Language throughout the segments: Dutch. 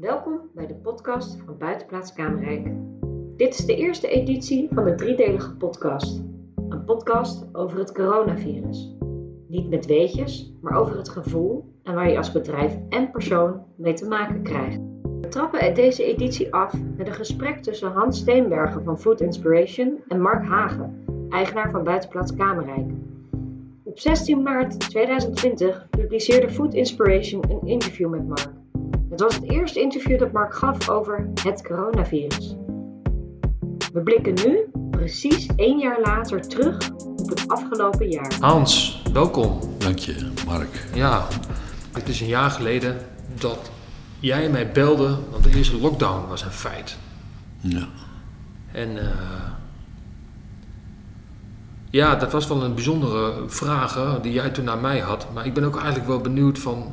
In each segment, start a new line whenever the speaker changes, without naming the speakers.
Welkom bij de podcast van Buitenplaats Kamerrijk. Dit is de eerste editie van de driedelige podcast. Een podcast over het coronavirus. Niet met weetjes, maar over het gevoel en waar je als bedrijf en persoon mee te maken krijgt. We trappen deze editie af met een gesprek tussen Hans Steenbergen van Food Inspiration en Mark Hagen, eigenaar van Buitenplaats Kamerrijk. Op 16 maart 2020 publiceerde Food Inspiration een interview met Mark. Het was het eerste interview dat Mark gaf over het coronavirus. We blikken nu, precies één jaar later, terug op het afgelopen jaar.
Hans, welkom.
Dank je, Mark.
Ja, het is een jaar geleden dat jij mij belde, want de eerste lockdown was een feit.
Ja.
En eh, ja, dat was wel een bijzondere vraag hè, die jij toen naar mij had. Maar ik ben ook eigenlijk wel benieuwd van,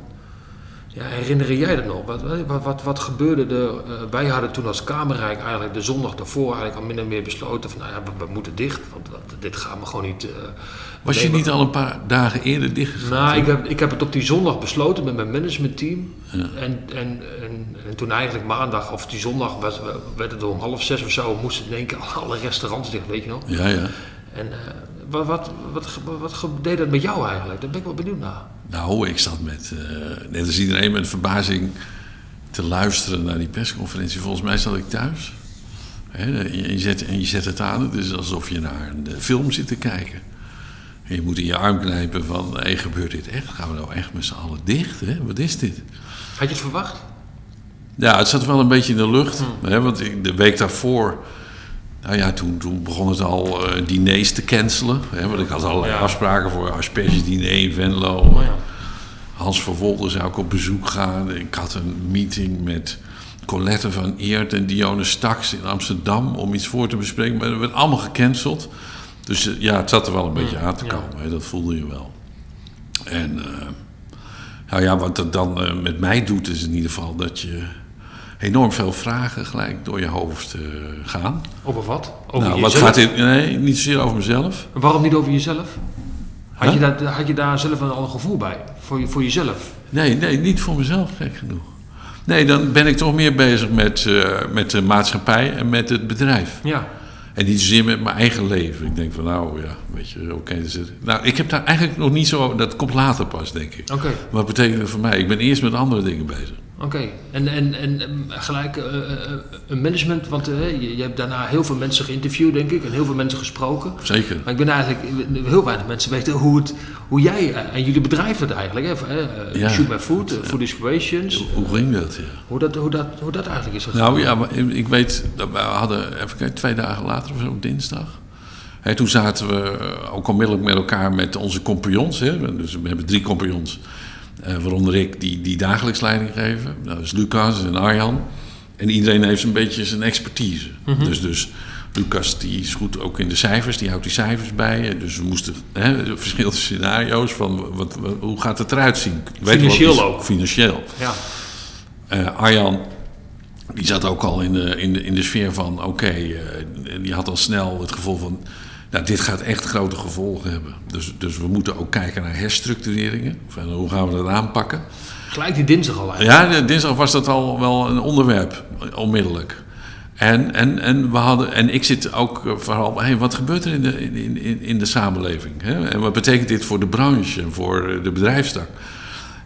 ja, herinner jij dat nog? Wat, wat, wat, wat gebeurde er? Eh, wij hadden toen als Kamerrijk eigenlijk de zondag daarvoor eigenlijk al min of meer besloten van, nou ja, we, we moeten dicht, want dat- dit gaan we gewoon niet... eh,
Was je niet al een paar dagen eerder dichtgegaan?
Nou, ik heb, ik heb het op die zondag besloten met mijn managementteam.
Ja.
En, en, en, en toen eigenlijk maandag of die zondag was, werd het om half zes of zo, moesten in één keer alle restaurants dicht, weet je nog.
Ja, ja.
En eh, wat, wat, wat, wat, ge- deed dat met jou eigenlijk? Daar ben ik wel benieuwd naar.
Nou, ik zat met, eh, net als iedereen met verbazing te luisteren naar die persconferentie. Volgens mij zat ik thuis. Je zet, en je zet het aan, het is alsof je naar een eh, film zit te kijken. En je moet in je arm knijpen van, hé, gebeurt dit echt? Gaan we nou echt met z'n allen dicht? Hè? Wat is dit?
Had je het verwacht?
Ja, het zat wel een beetje in de lucht. Hè, want ik, de week daarvoor, nou ja, toen, toen begon het al eh, diners te cancelen. Hè, want ik had allerlei
Ja.
afspraken voor aspergediner in Venlo.
Oh ja.
Hans Verwolde zou ik op bezoek gaan. Ik had een meeting met Colette van Eert en Dionne Staks in Amsterdam om iets voor te bespreken. Maar dat werd allemaal gecanceld. Dus eh, ja, het zat er wel een beetje aan te
ja.
komen. Hè, dat voelde je wel. En eh, nou ja, wat dat dan met mij doet, is in ieder geval dat je enorm veel vragen gelijk door je hoofd eh, gaan.
Over wat? Over
nou, wat gaat dit? Nee, niet zozeer over mezelf.
En Waarom niet over jezelf? Had,
Huh?
je daar, had je daar zelf al een gevoel bij? Voor, je, voor jezelf?
Nee, nee, niet voor mezelf, gek genoeg. Nee, dan ben ik toch meer bezig met, eh, met de maatschappij en met het bedrijf.
Ja.
En niet zozeer met mijn eigen leven. Ik denk van, nou ja, weet je, oké. dus nou, ik heb daar eigenlijk nog niet zo... Dat komt later pas, denk ik.
Oké.
Wat betekent dat voor mij? Ik ben eerst met andere dingen bezig.
Oké, en, en, en gelijk eh, eh, eh, een management, want je, je hebt daarna heel veel mensen geïnterviewd, denk ik, en heel veel mensen gesproken.
Zeker.
Maar ik ben eigenlijk, heel weinig mensen weten hoe, het, hoe jij en jullie bedrijf dat eigenlijk, hè,
Ja.
Shoot My Food, Food Inspirations,
Hoe ging dat, ja?
hoe dat, hoe, dat, hoe dat eigenlijk is gegaan.
Nou ja, maar ik weet, we hadden, even kijken, twee dagen later of zo, dinsdag. Hè, toen zaten we ook onmiddellijk met elkaar met onze compagnons. Hè. Dus we hebben drie compagnons, waaronder ik, die, die dagelijks leiding geven. Dat is Lucas en Arjan. En iedereen heeft een beetje zijn expertise. Dus, dus Lucas die is goed ook in de cijfers, die houdt die cijfers bij. Dus we moesten hè, verschillende scenario's van wat, wat- hoe gaat het eruit zien. Weet
Financieel ook.
Financieel.
Ja,
Eh, Arjan, die zat ook al in de, in de, in de sfeer van, oké, eh, die had al snel het gevoel van, nou, dit gaat echt grote gevolgen hebben. Dus, dus we moeten ook kijken naar herstructureringen. Van, hoe gaan we dat aanpakken?
gelijk die dinsdag al eigenlijk.
Ja, de- dinsdag was dat al wel een onderwerp, eh, onmiddellijk. En, en, en, we hadden, en ik zit ook eh, vooral, hey, wat gebeurt er in de, in, in, in de samenleving? Hè? En wat betekent dit voor de branche en voor eh, de bedrijfstak?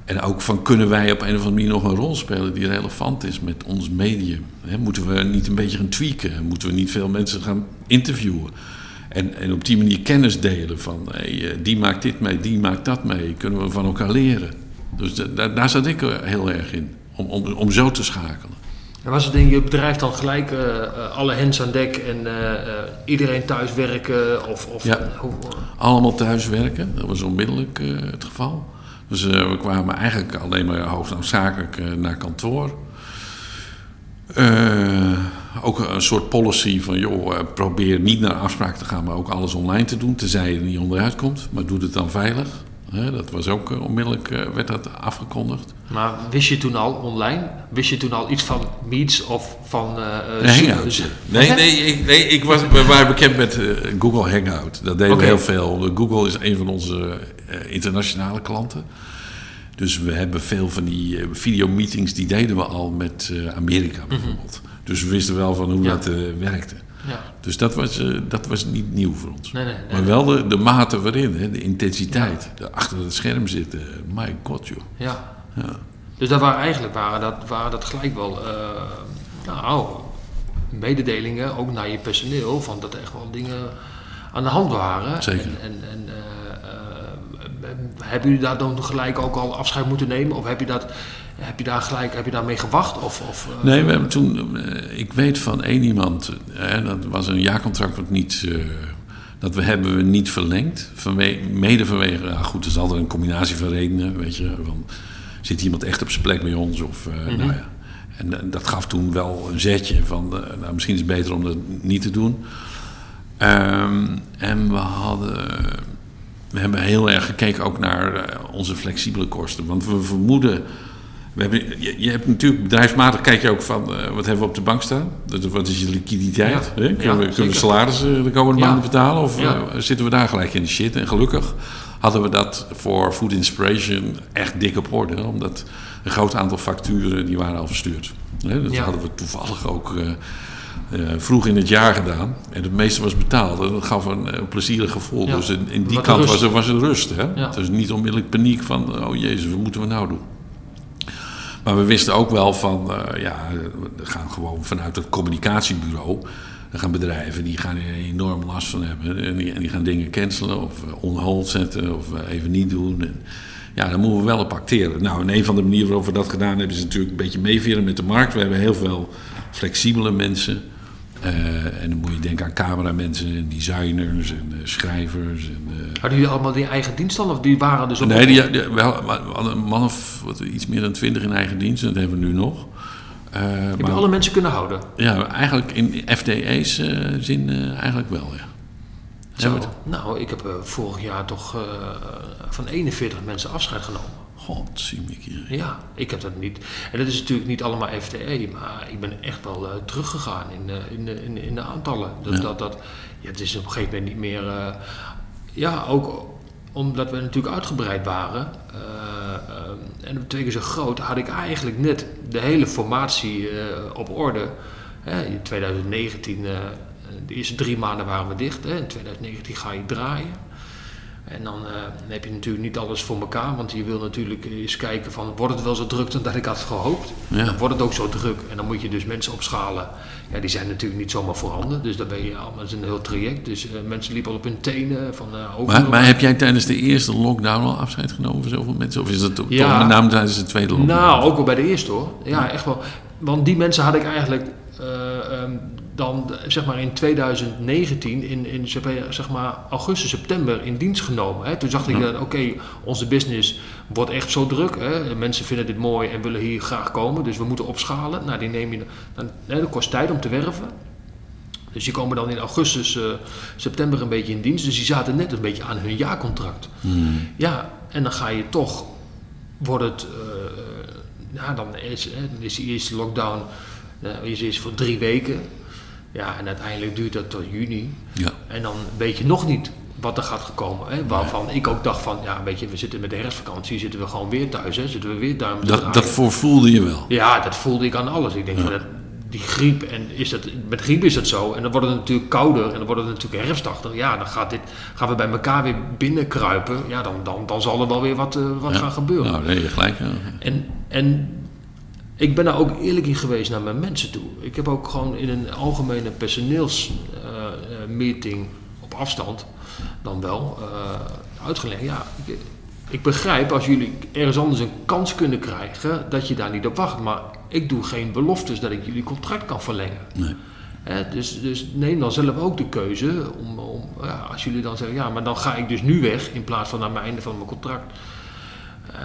En ook van, kunnen wij op een of andere manier nog een rol spelen die relevant is met ons medium? Hè? Moeten we niet een beetje gaan tweaken? Moeten we niet veel mensen gaan interviewen? En, en op die manier kennis delen van, hey, eh, die maakt dit mee, die maakt dat mee. Kunnen we van elkaar leren? Dus da- daar, daar zat ik eh, heel erg in, om, om, om zo te schakelen.
En was het in je bedrijf dan gelijk eh, alle hens aan dek en iedereen thuis werken? Of, of,
Ja.
hoe-
Allemaal thuiswerken, dat was onmiddellijk het geval. Dus we kwamen eigenlijk alleen maar hoofdzakelijk eh, naar kantoor. Eh, ook een soort policy van, joh, eh, probeer niet naar afspraak te gaan, maar ook alles online te doen, tenzij je er niet onderuit komt. Maar doe het dan veilig. Dat was ook eh, onmiddellijk, eh, werd dat afgekondigd.
Maar wist je toen al online? Wist je toen al iets van Meets of van Zoom?
hangout. Nee, nee, ik, nee ik was, we waren bekend met Google Hangout. Dat deden we heel veel. Google is een van onze internationale klanten. Dus we hebben veel van die uh, videomeetings, die deden we al met uh, Amerika bijvoorbeeld. Dus we wisten wel van hoe.
Ja.
dat uh, werkte.
Ja.
Dus dat was, uh, dat was niet nieuw voor ons.
Nee, nee, nee.
maar wel de, de mate waarin, hè, de intensiteit. De achter het scherm zitten. My god, joh.
Ja.
Ja.
Dus dat waren eigenlijk waren dat, waren dat gelijk wel uh, nou, mededelingen, ook naar je personeel, van dat er echt wel dingen aan de hand waren.
Zeker.
En, en, en hebben jullie daar dan gelijk ook al afscheid moeten nemen? Of heb je, dat, heb je daar gelijk heb je daarmee gewacht? Of, of,
uh... Nee, we hebben toen, uh, ik weet van één iemand, hè, dat was een jaarcontract wat niet, uh, dat we hebben we niet verlengd. Vanwe mede vanwege, nou goed, het is altijd een combinatie van redenen, weet je. Van, zit iemand echt op zijn plek bij ons? Of, mm -hmm. nou ja. En dat gaf toen wel een zetje van, nou, misschien is het beter om dat niet te doen. Um, en we hadden we hebben heel erg gekeken ook naar onze flexibele kosten. Want we vermoeden. We hebben, je, je, hebt natuurlijk bedrijfsmatig kijk je ook van uh, wat hebben we op de bank staan. Dat, wat is je liquiditeit?
Ja.
Hè? Kunnen,
Ja,
we, kunnen we salarissen de komende
Ja.
maanden betalen? Of uh, zitten we daar gelijk in de shit? En gelukkig hadden we dat voor Food Inspiration echt dik op orde. Omdat een groot aantal facturen die waren al verstuurd. Hè? Dat hadden we toevallig ook uh, vroeg in het jaar gedaan. En het meeste was betaald. En dat gaf een, een plezierig gevoel. Dus in, in die
Wat
kant was er, was er rust. Hè? Is niet onmiddellijk paniek van... oh jezus, wat moeten we nou doen? Maar we wisten ook wel van... Uh, ja, we gaan gewoon vanuit het communicatiebureau... Er gaan bedrijven die gaan er enorm last van hebben. En die, gaan dingen cancelen of uh, on hold zetten of uh, even niet doen. En ja, daar moeten we wel op acteren. Nou, en een van de manieren waarop we dat gedaan hebben... is natuurlijk een beetje meeveren met de markt. We hebben heel veel flexibele mensen... Uh, en dan moet je denken aan cameramensen en designers en uh, schrijvers. En, uh,
Hadden jullie allemaal die eigen dienst dan? Of die waren dus op
nee, die, die, we hadden een man of wat, iets meer dan twintig in eigen dienst. En dat hebben we nu nog. Uh,
Heb je alle mensen kunnen houden?
Ja, eigenlijk in FDE's zin eigenlijk wel, ja.
Zo. Nou, ik heb vorig jaar toch van 41 mensen afscheid genomen. Ja, ik heb dat niet. En dat is natuurlijk niet allemaal FTE, maar ik ben echt wel uh, teruggegaan in, uh, in, de, in, in, de aantallen. Dat,
Ja.
dat, dat, ja, het is op een gegeven moment niet meer. Uh, ja, ook omdat we natuurlijk uitgebreid waren en twee keer zo groot, had ik eigenlijk net de hele formatie op orde. in 2019, de eerste drie maanden waren we dicht. Hè. In 2019 ga je draaien. En dan, uh, dan, heb je natuurlijk niet alles voor elkaar, want je wil natuurlijk eens kijken van wordt het wel zo druk dan dat ik had gehoopt.
Ja.
Dan wordt het ook zo druk en dan moet je dus mensen opschalen. Ja, die zijn natuurlijk niet zomaar voorhanden, dus daar ben je allemaal, een heel traject. Dus uh, mensen liepen al op hun tenen van uh,
maar, maar, heb jij tijdens de eerste lockdown al afscheid genomen van zoveel mensen? Of is dat toch
Ja.
met name tijdens de tweede lockdown?
Nou, ook wel bij de eerste hoor. Ja, echt wel. Want die mensen had ik eigenlijk um, dan zeg maar in 2019, in, in zeg maar augustus, september in dienst genomen. Hè. Toen zag ik dat, oké, onze business wordt echt zo druk. Hè. Mensen vinden dit mooi en willen hier graag komen, dus we moeten opschalen. Nou, die neem je, dan, hè, dat kost tijd om te werven. Dus die komen dan in augustus, uh, september een beetje in dienst. Dus die zaten net een beetje aan hun jaarcontract.
Hmm.
Ja, en dan ga je toch, wordt het, uh, ja, dan is, hè, dan is die eerste lockdown, uh, is, is voor drie weken. Ja, en uiteindelijk duurt dat tot juni.
Ja.
En dan weet je nog niet wat er gaat komen. Hè? Waarvan ik ook dacht van, ja, weet je, we zitten met de herfstvakantie, zitten we gewoon weer thuis. Hè? Zitten we weer duimen te
Dat, dat voorvoelde je wel.
Ja, dat voelde ik aan alles. Ik denk
Ja.
van, dat, die griep, en is dat, met griep is dat zo. En dan wordt het natuurlijk kouder en dan wordt het natuurlijk herfstachtig. Ja, dan gaat dit, gaan we bij elkaar weer binnenkruipen. Ja, dan, dan, dan zal er wel weer wat, uh, wat
Ja.
gaan gebeuren.
Nou, nee, gelijk. Ja.
En, en ik ben daar ook eerlijk in geweest naar mijn mensen toe. Ik heb ook gewoon in een algemene personeelsmeeting op afstand dan wel uh, uitgelegd. Ja, ik, ik begrijp als jullie ergens anders een kans kunnen krijgen dat je daar niet op wacht. Maar ik doe geen beloftes dat ik jullie contract kan verlengen.
Nee.
Dus, dus neem dan zelf ook de keuze om, om ja, als jullie dan zeggen, ja, maar dan ga ik dus nu weg in plaats van aan het einde van mijn contract. Uh,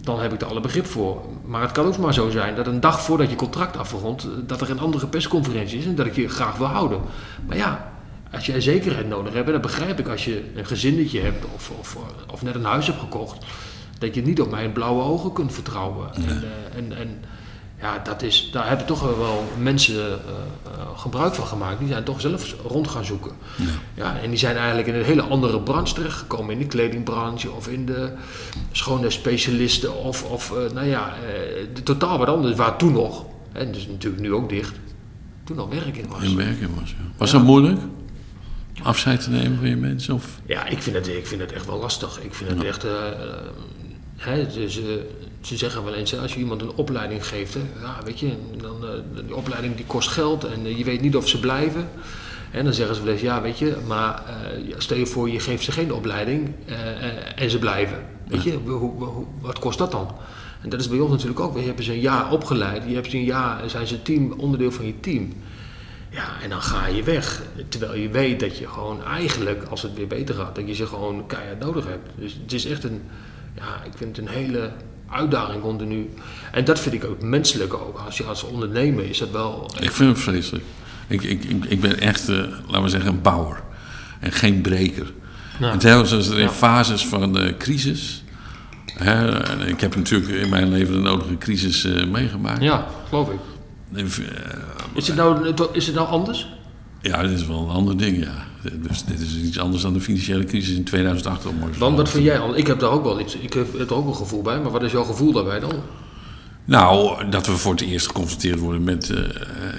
dan heb ik er alle begrip voor. Maar het kan ook maar zo zijn dat een dag voordat je contract afrondt, dat er een andere persconferentie is en dat ik je graag wil houden. Maar ja, als jij zekerheid nodig hebt, dan begrijp ik als je een gezinnetje hebt of, of, of net een huis hebt gekocht, dat je niet op mijn blauwe ogen kunt vertrouwen. En, en Ja, dat is, daar hebben toch wel mensen eh, eh, gebruik van gemaakt. Die zijn toch zelf rond gaan zoeken.
Ja.
Ja, en die zijn eigenlijk in een hele andere branche terechtgekomen. In de kledingbranche of in de schoonheidsspecialisten. Of, of eh, nou ja, de- totaal wat anders. Waar toen nog, en dus natuurlijk nu ook dicht, toen nog werk in was.
in werken was. Ja. Was
Ja.
dat moeilijk? Afscheid te nemen van je mensen? Of?
Ja, ik vind het, ik vind het echt wel lastig. Ik vind het echt. Dus, ze zeggen wel eens, als je iemand een opleiding geeft, hè, ja, weet je, dan, eh, die opleiding die kost geld en eh, je weet niet of ze blijven. En dan zeggen ze wel eens, ja, weet je, maar eh, stel je voor, je geeft ze geen opleiding en ze blijven. Weet je, hoe, hoe- hoe- wat kost dat dan? En dat is bij ons natuurlijk ook. We hebben ze een jaar opgeleid, je hebt ze een jaar, zijn ze team, onderdeel van je team. Ja, en dan ga je weg. Terwijl je weet dat je gewoon eigenlijk, als het weer beter gaat, dat je ze gewoon keihard nodig hebt. Dus het is echt een, ja, ik vind het een hele uitdaging continu. En dat vind ik ook menselijk ook. Als je als ondernemer is dat wel...
Ik vind het vreselijk. Ik, ik, ik, ik ben echt, eh, laten we zeggen, een bouwer. En geen breker.
Nou,
En telkens als er in
Ja.
fases van de crisis... Hè, ik heb natuurlijk in mijn leven de nodige crisis eh, meegemaakt.
ja, geloof ik.
Eh,
Is het nou, is het nou anders?
Ja, dit is wel een ander ding, ja. Dus dit is iets anders dan de financiële crisis in 2008. om maar zo
Dan, wat vind jij al? Ik heb daar ook wel iets, ik heb er ook een gevoel bij, maar wat is jouw gevoel daarbij dan?
Nou, dat we voor het eerst geconfronteerd worden met eh,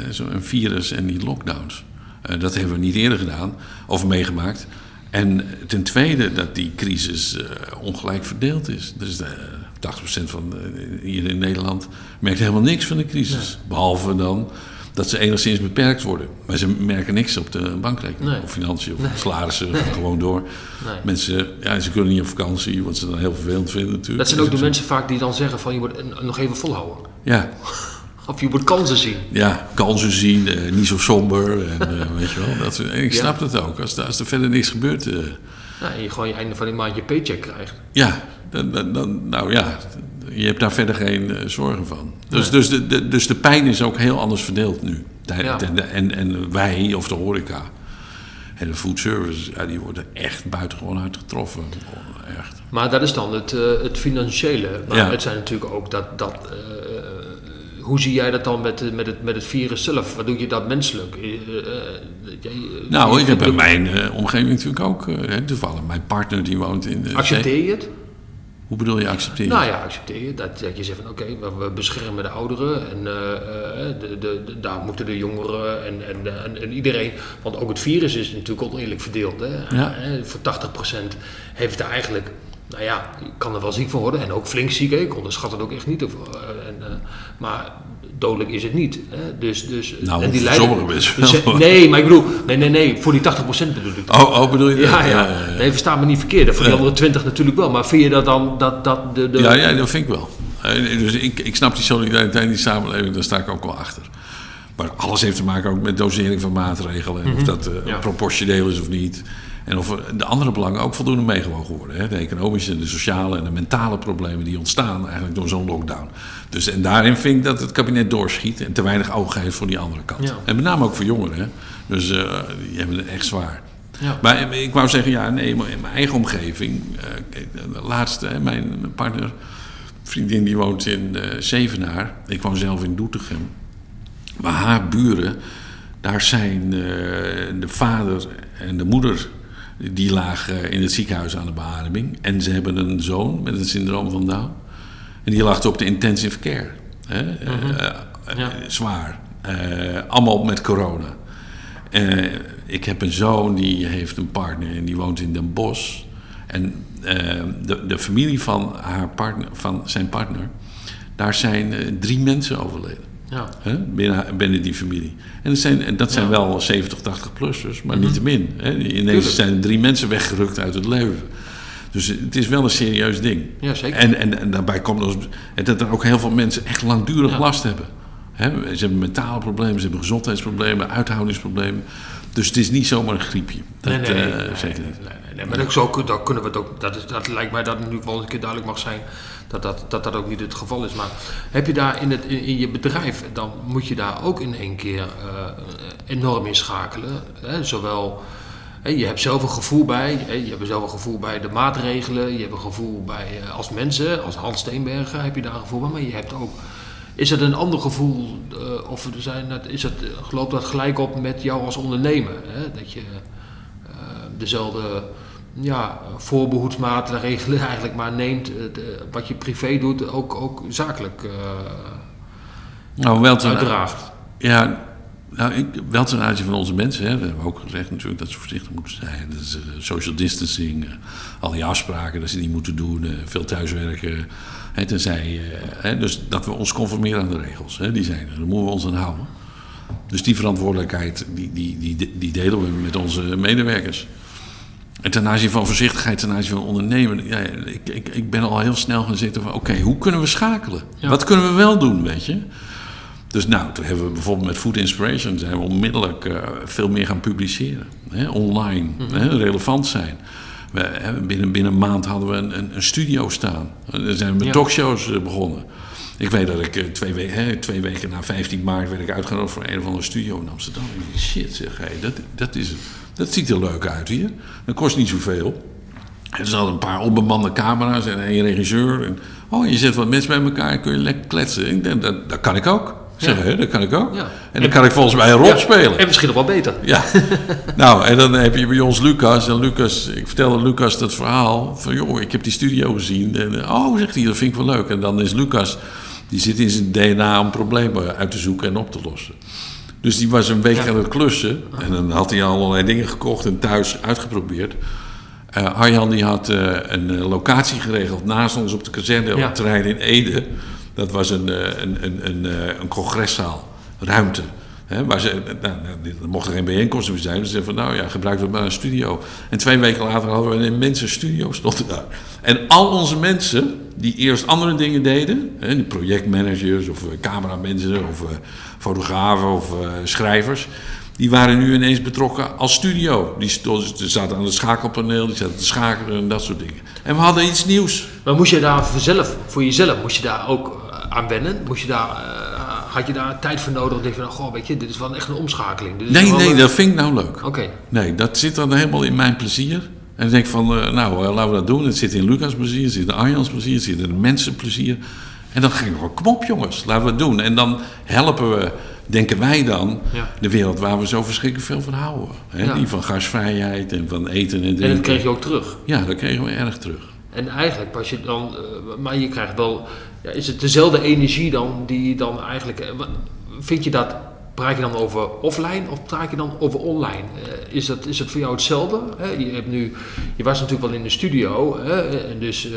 zo'n virus en die lockdowns. Eh, dat hebben we niet eerder gedaan of meegemaakt. En ten tweede dat die crisis eh, ongelijk verdeeld is. Dus eh 80% van eh, hier in Nederland merkt helemaal niks van de crisis. Behalve dan dat ze enigszins beperkt worden. Maar ze merken niks op de bankrekening
Nee.
of financiën of salarissen gewoon door.
Nee.
Mensen, ja, ze kunnen niet op vakantie, wat ze dan heel vervelend vinden natuurlijk.
Dat zijn ook de
Dus-
mensen vaak die dan zeggen van je moet eh, nog even volhouden.
Ja,
Of je moet kansen zien.
ja, kansen zien, eh, niet zo somber. En, eh, weet je wel, dat, en ik
Ja.
snap het ook. Als, er- als er verder niks gebeurt, eh,
Nou, en je gewoon je einde van die maand je paycheck krijgt.
ja, dan, dan, dan- nou ja, je hebt daar verder geen eh, zorgen van. Dus,
Nee.
dus, de, de, dus de pijn is ook heel anders verdeeld nu.
Ja.
En, en wij, of de horeca en de food service, ja, die worden echt buitengewoon hard getroffen. Echt.
Maar dat is dan het, eh, het financiële. Maar
Ja.
het zijn natuurlijk ook dat. dat eh, hoe zie jij dat dan met, met, het, met het virus zelf? Wat doe je dat menselijk? Jij,
Nou, ik heb in mijn omgeving natuurlijk ook, toevallig, mijn partner die woont in de...
Accepteer je het?
Hoe bedoel je accepteren?
Nou ja, accepteer je. Dat, dat je zegt van oké, we, we beschermen de ouderen en eh, eh, de, de, de- daar moeten de jongeren en, en, en, en iedereen. Want ook het virus is natuurlijk oneerlijk verdeeld. Hè?
Ja.
Eh, Voor 80% heeft er eigenlijk, nou ja, kan er wel ziek van worden en ook flink ziek. Ik onderschat het ook echt niet. Eh, en, eh, maar dodelijk is het niet. Hè? Dus, dus,
Nou,
en die
voor
dus,
wel.
Nee, maar ik bedoel, nee, nee, nee, voor die 80% bedoel ik.
Oh, oh, bedoel je dat?
Ja, ja. Nee, versta me niet verkeerd. Voor die
Ja.
andere 20 natuurlijk wel. Maar vind je dat dan dat, dat de, de
Ja, ja, dat vind ik wel. Eh, Dus ik, ik snap die solidariteit in die samenleving, daar sta ik ook wel achter. Maar alles heeft te maken ook met dosering van maatregelen. En of dat eh,
Mhm. Ja.
proportioneel is of niet. En of de andere belangen ook voldoende meegewogen worden. Hè? De economische, de sociale en de mentale problemen die ontstaan eigenlijk door zo'n lockdown. Dus, en daarin vind ik dat het kabinet doorschiet en te weinig oog heeft voor die andere kant.
Ja.
En met name ook voor jongeren. Hè? Dus eh, die hebben het echt zwaar.
Ja.
Maar eh, ik wou zeggen, ja, nee, in mijn eigen omgeving. de laatste, hè, mijn, partner, vriendin, die woont in Zevenaar. Ik woon zelf in Doetinchem. Maar haar buren, daar zijn de vader en de moeder. Die lagen in het ziekenhuis aan de beademing. En ze hebben een zoon met het syndroom van Down. En die lag op de intensive care. Hè? Eh, eh,
Ja.
Zwaar. Eh, allemaal met corona. Eh, ik heb een zoon die heeft een partner en die woont in Den Bosch. En eh, de, de familie van, haar partner, van zijn partner, daar zijn eh, drie mensen overleden.
Ja.
Hè, binnen, binnen die familie. En dat zijn, en dat zijn
Ja.
wel 70, 80-plussers, maar niet te min. Hè. Ineens
Tuurlijk.
zijn er drie mensen weggerukt uit het leven. Dus het is wel een serieus ding.
Ja, zeker.
En, en, en daarbij komt dat er ook heel veel mensen echt langdurig
Ja.
last hebben. Hè, ze hebben mentale problemen, ze hebben gezondheidsproblemen, uithoudingsproblemen. Dus het is niet zomaar een griepje. Dat,
nee, nee,
eh,
nee,
zeker
nee,
niet.
Maar ook zo, dan kunnen we het ook. Dat, dat lijkt mij dat het nu wel een keer duidelijk mag zijn dat dat, dat dat ook niet het geval is. Maar heb je daar in, het, in, je bedrijf, dan moet je daar ook in één keer eh, enorm in schakelen. Hè? Zowel. je hebt zelf een gevoel bij, je hebt zelf een gevoel bij de maatregelen, je hebt een gevoel bij, eh, als mensen, als Hans Steenbergen heb je daar een gevoel bij, maar je hebt ook Is het een ander gevoel, uh, of zijn het, is het, loopt dat gelijk op met jou als ondernemer? Hè? Dat je dezelfde ja, voorbehoedsmaatregelen eigenlijk maar neemt, de, wat je privé doet, ook, ook zakelijk uh,
nou, wel ten,
uitdraagt.
Ja, nou, ik, wel ten aanzien van onze mensen. Hè. We hebben ook gezegd natuurlijk dat ze voorzichtig moeten zijn. Dat is, uh, social distancing, uh, al die afspraken dat ze niet moeten doen, veel thuiswerken. Hè, tenzij, hè, dus dat we ons conformeren aan de regels. Hè, die zijn er, daar moeten we ons aan houden. Dus die verantwoordelijkheid die, die, die, die delen we met onze medewerkers. En ten aanzien van voorzichtigheid, ten aanzien van ondernemen. Ja, ik, ik, ik ben al heel snel gaan zitten van: oké, okay, hoe kunnen we schakelen? Ja. Wat kunnen we wel doen, weet je? Dus nou, toen hebben we bijvoorbeeld met Food Inspiration zijn we onmiddellijk uh, veel meer gaan publiceren. Hè, online, mm -hmm. hè, relevant zijn. We, hè, binnen, binnen een maand hadden we een, een, een studio staan. Dan zijn we met ja. talkshows uh, begonnen. Ik weet dat ik uh, twee, we hè, twee, weken na 15 maart werd ik uitgenodigd voor een of andere studio in Amsterdam. En shit zeg, hey, dat, dat, is, dat ziet er leuk uit hier. Dat kost niet zoveel. En ze hadden een paar onbemande camera's en een regisseur. En, oh, je zet wat mensen bij elkaar, kun je lekker kletsen. Ik denk, dat, dat kan ik ook. Zeg, ja. dat kan ik ook. Ja. En dan kan ik volgens mij een rol ja. spelen.
En misschien nog wel beter.
Ja. nou, en dan heb je bij ons Lucas. En Lucas, ik vertelde Lucas dat verhaal. Van, joh, ik heb die studio gezien. En, oh, zegt hij, dat vind ik wel leuk. En dan is Lucas, die zit in zijn DNA om problemen uit te zoeken en op te lossen. Dus die was een week aan het klussen. En dan had hij allerlei dingen gekocht en thuis uitgeprobeerd. Uh, Arjan die had uh, een uh, locatie geregeld naast ons op de kazerne op het terrein in Ede. Dat was een, een, een, een, een congreszaal, ruimte. Hè, waar ze, nou, er mochten geen bijeenkomsten meer zijn. Dus ze zeiden van, nou ja, gebruik het maar een studio. En twee weken later hadden we een immense studio stond daar. En al onze mensen, die eerst andere dingen deden... Hè, projectmanagers of cameramensen of fotografen of uh, schrijvers... die waren nu ineens betrokken als studio. Die zaten aan het schakelpaneel, die zaten te schakelen en dat soort dingen. En we hadden iets nieuws.
Maar moest je daar voor, zelf, voor jezelf, moest je daar ook aan wennen? Moest je daar, uh, had je daar tijd voor nodig? Denk je van, goh, weet je, dit is wel echt een omschakeling. Dit is
nee, nee, een... dat vind ik nou leuk.
Oké. Okay.
Nee, dat zit dan helemaal in mijn plezier. En ik denk van, uh, nou, uh, laten we dat doen. Het zit in Lucas plezier, het zit in Arjans plezier, het zit in de mensen plezier. En dan ging ik wel, kom op jongens, laten we het doen. En dan helpen we, denken wij dan, ja. de wereld waar we zo verschrikkelijk veel van houden. Hè? Ja. Die van gasvrijheid en van eten en drinken.
En dat kreeg je ook terug?
Ja, dat kregen we erg terug.
En eigenlijk was je dan, uh, maar je krijgt wel, ja, is het dezelfde energie dan die dan eigenlijk, uh, vind je dat, praat je dan over offline of praat je dan over online? Uh, is, dat, is het voor jou hetzelfde? Je, hebt nu, je was natuurlijk wel in de studio? En dus,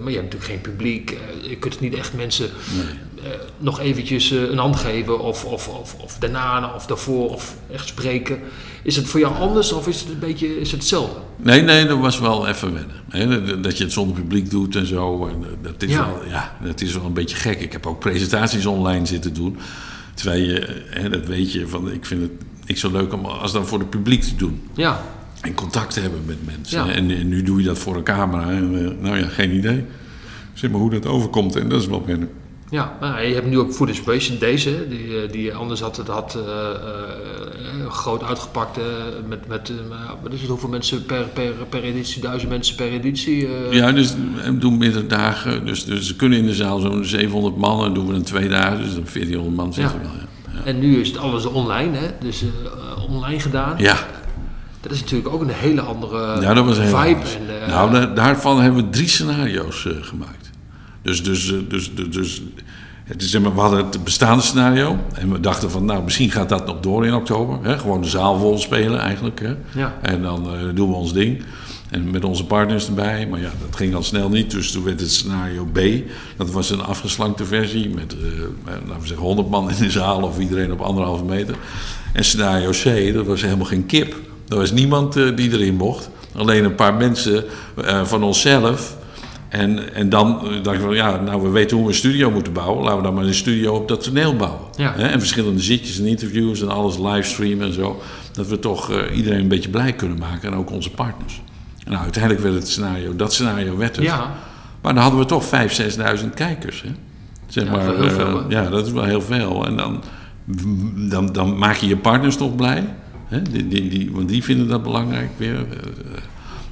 maar je hebt natuurlijk geen publiek, je kunt niet echt mensen nee. nog eventjes een hand geven of, of, of, of daarna of daarvoor of echt spreken. Is het voor jou anders of is het een beetje is het hetzelfde?
Nee, nee, dat was wel even wennen. Dat je het zonder publiek doet en zo. En dat, is ja. Wel, ja, dat is wel een beetje gek. Ik heb ook presentaties online zitten doen. Terwijl je, hè, dat weet je, van, ik vind het niet zo leuk om als dan voor het publiek te doen.
Ja.
En contact te hebben met mensen. Ja. En, en, nu doe je dat voor een camera. En, nou ja, geen idee. Zeg maar hoe dat overkomt. En dat is wel wennen.
Ja, nou, je hebt nu ook Food Inspiration, deze, die, die anders had, het had uh, uh, groot uitgepakt. Uh, met, met wat is het, hoeveel mensen per, per, per editie, duizend mensen per editie?
Ja, dus we doen meerdere dagen. Dus, dus ze kunnen in de zaal zo'n 700 man en doen we dan twee dagen, dus dan 1400 man zitten ja. wel. Ja.
Ja. En nu is het alles online, hè? dus online gedaan.
Ja.
Dat is natuurlijk ook een hele andere
ja, dat was
vibe.
En, nou, daarvan hebben we drie scenario's gemaakt. Dus, dus, dus, dus, dus zeg maar, we hadden het bestaande scenario. En we dachten van, nou, misschien gaat dat nog door in oktober. Hè? Gewoon de zaal vol spelen eigenlijk. Hè?
Ja.
En dan uh, doen we ons ding. En met onze partners erbij. Maar ja, dat ging al snel niet. Dus toen werd het scenario B. Dat was een afgeslankte versie. Met, uh, laten we zeggen, 100 man in de zaal. Of iedereen op anderhalve meter. En scenario C, dat was helemaal geen kip. Er was niemand uh, die erin mocht. Alleen een paar mensen van onszelf en, en dan dacht ik van, ja, nou we weten hoe we een studio moeten bouwen. Laten we dan maar een studio op dat toneel bouwen.
Ja.
En verschillende zitjes en interviews en alles livestreamen en zo. Dat we toch uh, iedereen een beetje blij kunnen maken en ook onze partners. En nou, uiteindelijk werd het scenario, dat scenario werd het.
Ja.
Maar dan hadden we toch 5.000, 6.000 kijkers. Hè? Zeg
Ja,
maar,
dat
uh,
hè?
ja, dat is wel heel veel. En dan, dan, dan maak je je partners toch blij. Hè? Die, die, die, want die vinden dat belangrijk weer.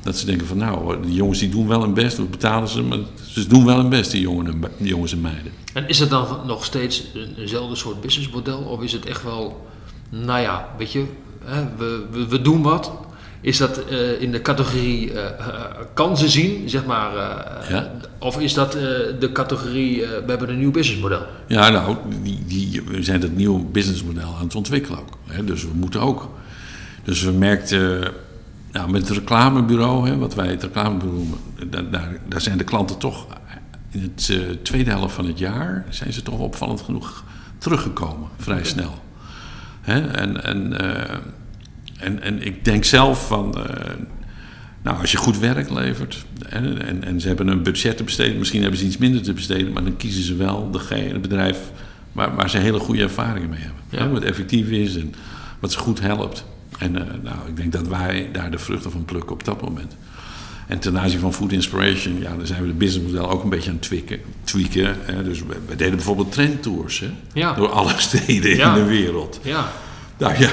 Dat ze denken van nou, die jongens die doen wel hun best, we betalen ze, maar ze doen wel hun best, die jongen die jongens en meiden.
En is het dan nog steeds een- eenzelfde soort businessmodel? Of is het echt wel, nou ja, weet je, hè, we, we, we doen wat. Is dat eh, in de categorie eh, eh, kansen zien, zeg maar?
Ja.
Of is dat de categorie, we hebben een nieuw businessmodel?
Ja, nou, die, die, we zijn dat nieuwe businessmodel aan het ontwikkelen ook. Hè, dus we moeten ook. Dus we merkten, nou, met het reclamebureau, hè, wat wij het reclamebureau noemen, daar, daar, zijn de klanten toch in het eh, tweede helft van het jaar, zijn ze toch opvallend genoeg teruggekomen, vrij snel. Hè, en, en, eh, en, en ik denk zelf van, eh, nou, als je goed werk levert en, en, en ze hebben een budget te besteden, misschien hebben ze iets minder te besteden, maar dan kiezen ze wel degene, het bedrijf waar, waar ze hele goede ervaringen mee hebben.
Ja.
Hè, wat effectief is en wat ze goed helpt. En eh, nou, ik denk dat wij daar de vruchten van plukken op dat moment. En ten aanzien van Food Inspiration, ja, dan zijn we de businessmodel ook een beetje aan het tweaken. tweaken hè. Dus we, we deden bijvoorbeeld trendtours hè,
Ja.
door alle steden
Ja.
in de wereld.
Ja,
Nou ja,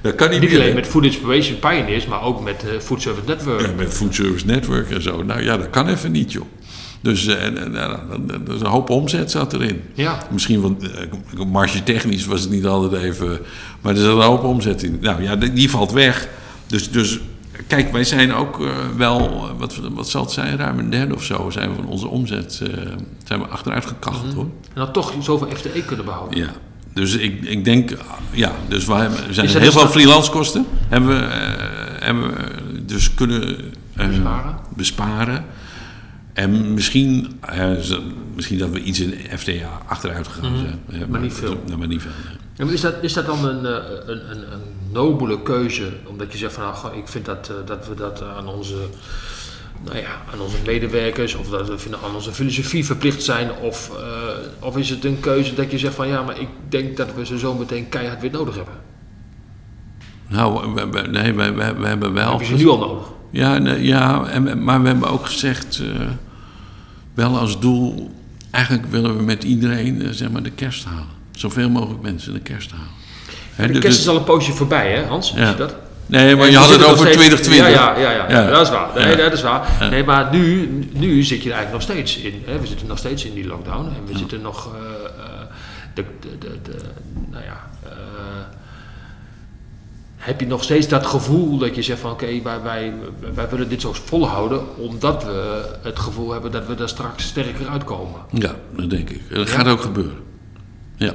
dat kan niet,
niet
meer,
alleen
hè.
met Food Inspiration Pioneers, maar ook met eh, Food Service Network.
Ja, met Food Service Network en zo. Nou ja, dat kan even niet, joh. Dus eh, dan- dan- dus een hoop omzet zat erin.
Ja.
Misschien, want uh, marge technisch was het niet altijd even... Maar er zat een hoop omzet in. Nou ja, die, die valt weg. Dus, dus kijk, wij zijn ook eh, wel... eh, Wat, wat zal het zijn? Ruim een derde of zo zijn we van onze omzet eh, zijn we achteruit gekacheld, hoor.
En dan toch zoveel FTE kunnen behouden.
Ja. Dus ik, ik denk, ja, dus we, hebben, er zijn
Is
heel
dus
veel freelance kosten. Hebben we, eh, hebben we dus kunnen eh,
Besparen?
besparen. En misschien, eh, misschien dat we iets in FTA achteruit gegaan zijn.
Mhm. Maar niet veel.
nou, maar niet veel.
En is dat, is dat dan een, eh, een, een, een nobele keuze? Omdat je zegt van nou, ik vind dat, eh, dat we dat aan onze, nou ja, aan onze medewerkers of dat we vinden aan onze filosofie verplicht zijn. Of, of is het een keuze dat je zegt van ja, maar ik denk dat we ze zo meteen keihard weer nodig hebben.
Nou, we, we- nee, we, we, we hebben wel...
Heb je ze nu al nodig?
Ja, nee, ja en, maar we hebben ook gezegd, wel als doel, eigenlijk willen we met iedereen eh, zeg maar de kerst halen. Zoveel mogelijk mensen de kerst halen.
De
dus-
kerst is al een poosje voorbij hè Hans?
Ja.
je dat?
Nee, maar
En
je had het over
steeds-
2020.
Ja, ja, ja, ja. Dat is waar. Nee, dat is waar. Nee, maar nu, nu zit je er eigenlijk nog steeds in. Hè? We zitten nog steeds in die lockdown. En we zitten nog... eh, eh, de, de, de, de, nou ja... heb je nog steeds dat gevoel dat je zegt van... Oké, wij, wij, wij willen dit zo volhouden... omdat we het gevoel hebben dat we daar straks sterker uitkomen.
Ja, dat denk ik. Dat gaat ook gebeuren. Ja.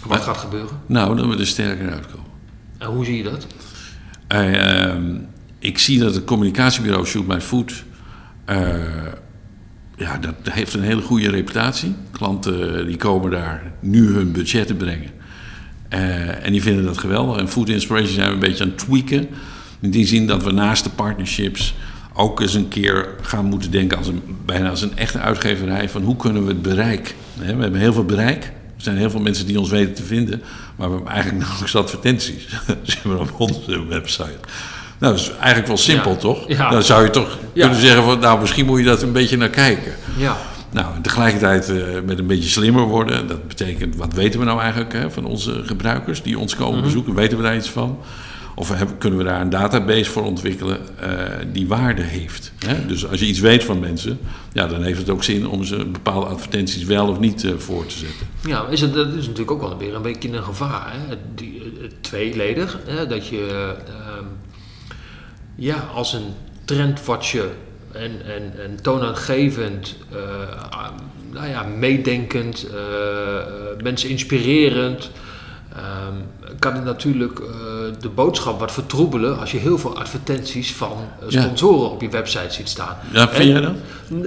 Wat
Maar-
gaat gebeuren?
Nou, dat we er sterker uitkomen.
En hoe zie je dat?
Eh, ehm, ik zie dat het communicatiebureau Shoot My Food... eh, ja, dat heeft een hele goede reputatie. Klanten eh, die komen daar nu hun budgetten brengen. Eh, en die vinden dat geweldig. En Food Inspiration zijn we een beetje aan het tweaken. In die zin dat we naast de partnerships ook eens een keer gaan moeten denken... Als een, bijna als een echte uitgeverij van hoe kunnen we het bereik... Hè, we hebben heel veel bereik. Er zijn heel veel mensen die ons weten te vinden. Maar we hebben eigenlijk nauwelijks advertenties. Ze hebben op onze website. Nou, dat is eigenlijk wel simpel,
Ja.
toch?
Ja.
Dan zou je toch
Ja.
kunnen zeggen van... nou, misschien moet je dat een beetje naar kijken.
Ja.
Nou, tegelijkertijd eh, met een beetje slimmer worden. Dat betekent, wat weten we nou eigenlijk hè, van onze gebruikers die ons komen bezoeken? Weten we daar iets van? Of hebben, kunnen we daar een database voor ontwikkelen eh, die waarde heeft? Hè? Dus als je iets weet van mensen, ja, dan heeft het ook zin om ze bepaalde advertenties wel of niet eh, voor te zetten.
Ja, is het, dat is natuurlijk ook wel weer een beetje een gevaar. Hè? Die, tweeledig. Hè? Dat je ehm, ja, als een trendwatcher en, en, en toonaangevend, eh, ah, nou ja, meedenkend, eh, eh, mensen inspirerend. Ehm, kan het natuurlijk eh, de boodschap wat vertroebelen als je heel veel advertenties van eh,
Ja.
sponsoren op je website ziet staan.
Ja, vind
En-
jij dat?